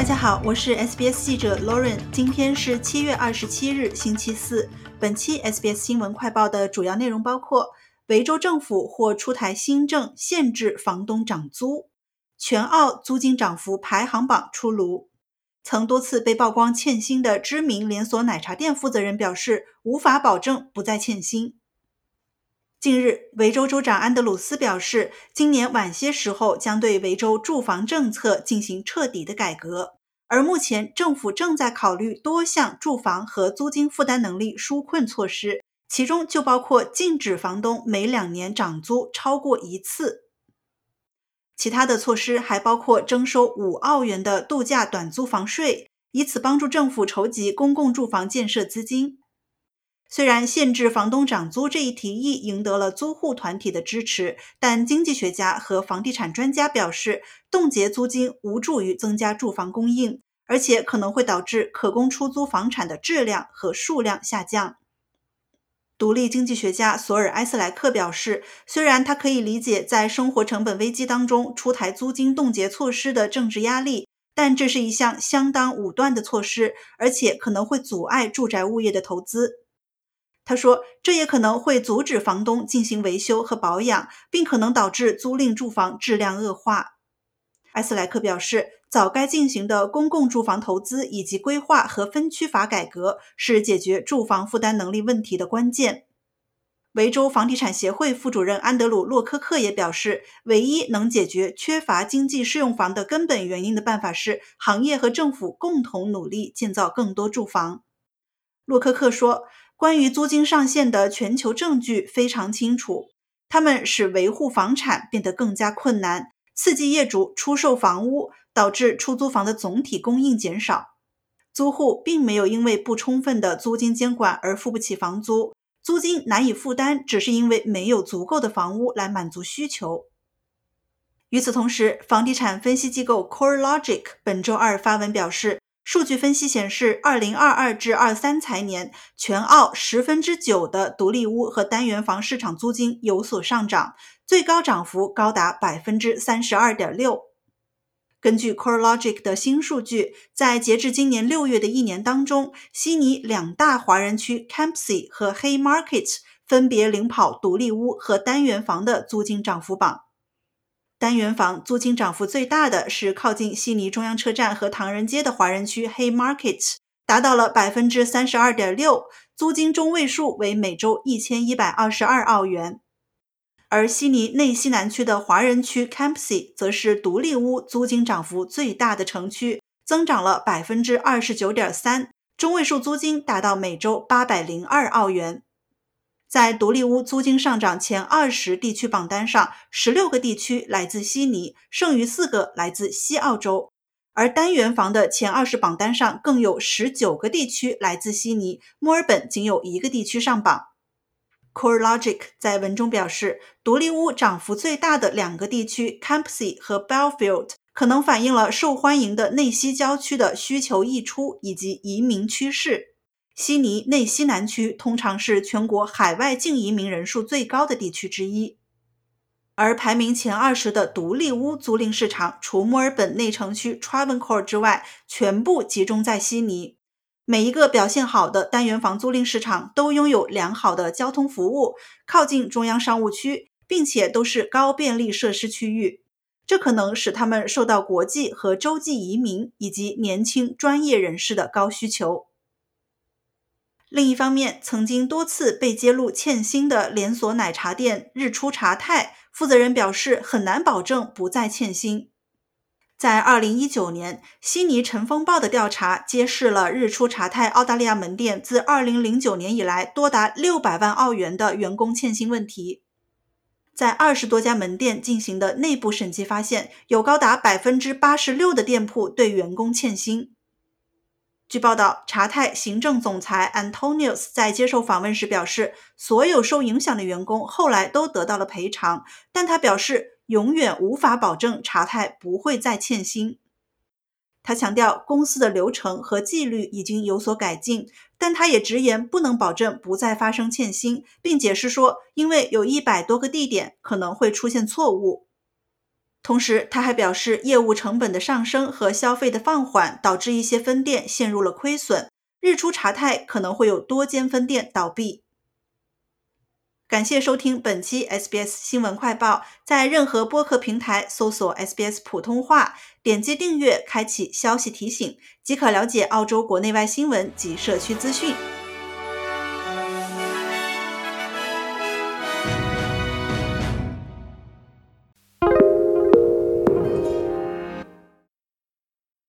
大家好，我是 SBS 记者 Lauren。今天是七月二十七日，星期四。本期 SBS 新闻快报的主要内容包括：维州政府或出台新政限制房东涨租；全澳租金涨幅排行榜出炉；曾多次被曝光欠薪的知名连锁奶茶店负责人表示，无法保证不再欠薪。近日，维州州长安德鲁斯表示，今年晚些时候将对维州住房政策进行彻底的改革。而目前，政府正在考虑多项住房和租金负担能力纾困措施，其中就包括禁止房东每两年涨租超过一次。其他的措施还包括征收五澳元的度假短租房税，以此帮助政府筹集公共住房建设资金。虽然限制房东涨租这一提议赢得了租户团体的支持，但经济学家和房地产专家表示，冻结租金无助于增加住房供应，而且可能会导致可供出租房产的质量和数量下降。独立经济学家索尔埃斯莱克表示，虽然他可以理解在生活成本危机当中出台租金冻结措施的政治压力，但这是一项相当武断的措施，而且可能会阻碍住宅物业的投资。他说，这也可能会阻止房东进行维修和保养，并可能导致租赁住房质量恶化。埃斯莱克表示，早该进行的公共住房投资以及规划和分区法改革是解决住房负担能力问题的关键。维州房地产协会副主任安德鲁·洛科克也表示，唯一能解决缺乏经济适用房的根本原因的办法是行业和政府共同努力建造更多住房。洛科克说。关于租金上限的全球证据非常清楚，它们使维护房产变得更加困难，刺激业主出售房屋，导致出租房的总体供应减少。租户并没有因为不充分的租金监管而付不起房租，租金难以负担，只是因为没有足够的房屋来满足需求。与此同时，房地产分析机构 CoreLogic 本周二发文表示。数据分析显示，二零二二至二三财年，全澳十分之九的独立屋和单元房市场租金有所上涨，最高涨幅高达百分之三十二点六。根据 CoreLogic 的新数据，在截至今年六月的一年当中，悉尼两大华人区 Campsie 和 Haymarket 分别领跑独立屋和单元房的租金涨幅榜。单元房租金涨幅最大的是靠近悉尼中央车站和唐人街的华人区 Haymarket，达到了百分之三十二点六，租金中位数为每周一千一百二十二澳元。而悉尼内西南区的华人区 Campsie 则是独立屋租金涨幅最大的城区，增长了百分之二十九点三，中位数租金达到每周八百零二澳元。在独立屋租金上涨前二十地区榜单上，十六个地区来自悉尼，剩余四个来自西澳洲。而单元房的前二十榜单上更有十九个地区来自悉尼，墨尔本仅有一个地区上榜。CoreLogic 在文中表示，独立屋涨幅最大的两个地区 Campsie 和 Belfield 可能反映了受欢迎的内西郊区的需求溢出以及移民趋势。悉尼内西南区通常是全国海外净移民人数最高的地区之一，而排名前二十的独立屋租赁市场，除墨尔本内城区 Travancore 之外，全部集中在悉尼。每一个表现好的单元房租赁市场都拥有良好的交通服务，靠近中央商务区，并且都是高便利设施区域，这可能使他们受到国际和洲际移民以及年轻专业人士的高需求。另一方面，曾经多次被揭露欠薪的连锁奶茶店日出茶太负责人表示，很难保证不再欠薪。在二零一九年，悉尼晨风报的调查揭示了日出茶太澳大利亚门店自二零零九年以来多达六百万澳元的员工欠薪问题。在二十多家门店进行的内部审计发现，有高达百分之八十六的店铺对员工欠薪。据报道，查泰行政总裁 Antonius 在接受访问时表示，所有受影响的员工后来都得到了赔偿，但他表示永远无法保证查泰不会再欠薪。他强调，公司的流程和纪律已经有所改进，但他也直言不能保证不再发生欠薪，并解释说，因为有一百多个地点可能会出现错误。同时，他还表示，业务成本的上升和消费的放缓导致一些分店陷入了亏损，日出茶太可能会有多间分店倒闭。感谢收听本期 SBS 新闻快报，在任何播客平台搜索 SBS 普通话，点击订阅，开启消息提醒，即可了解澳洲国内外新闻及社区资讯。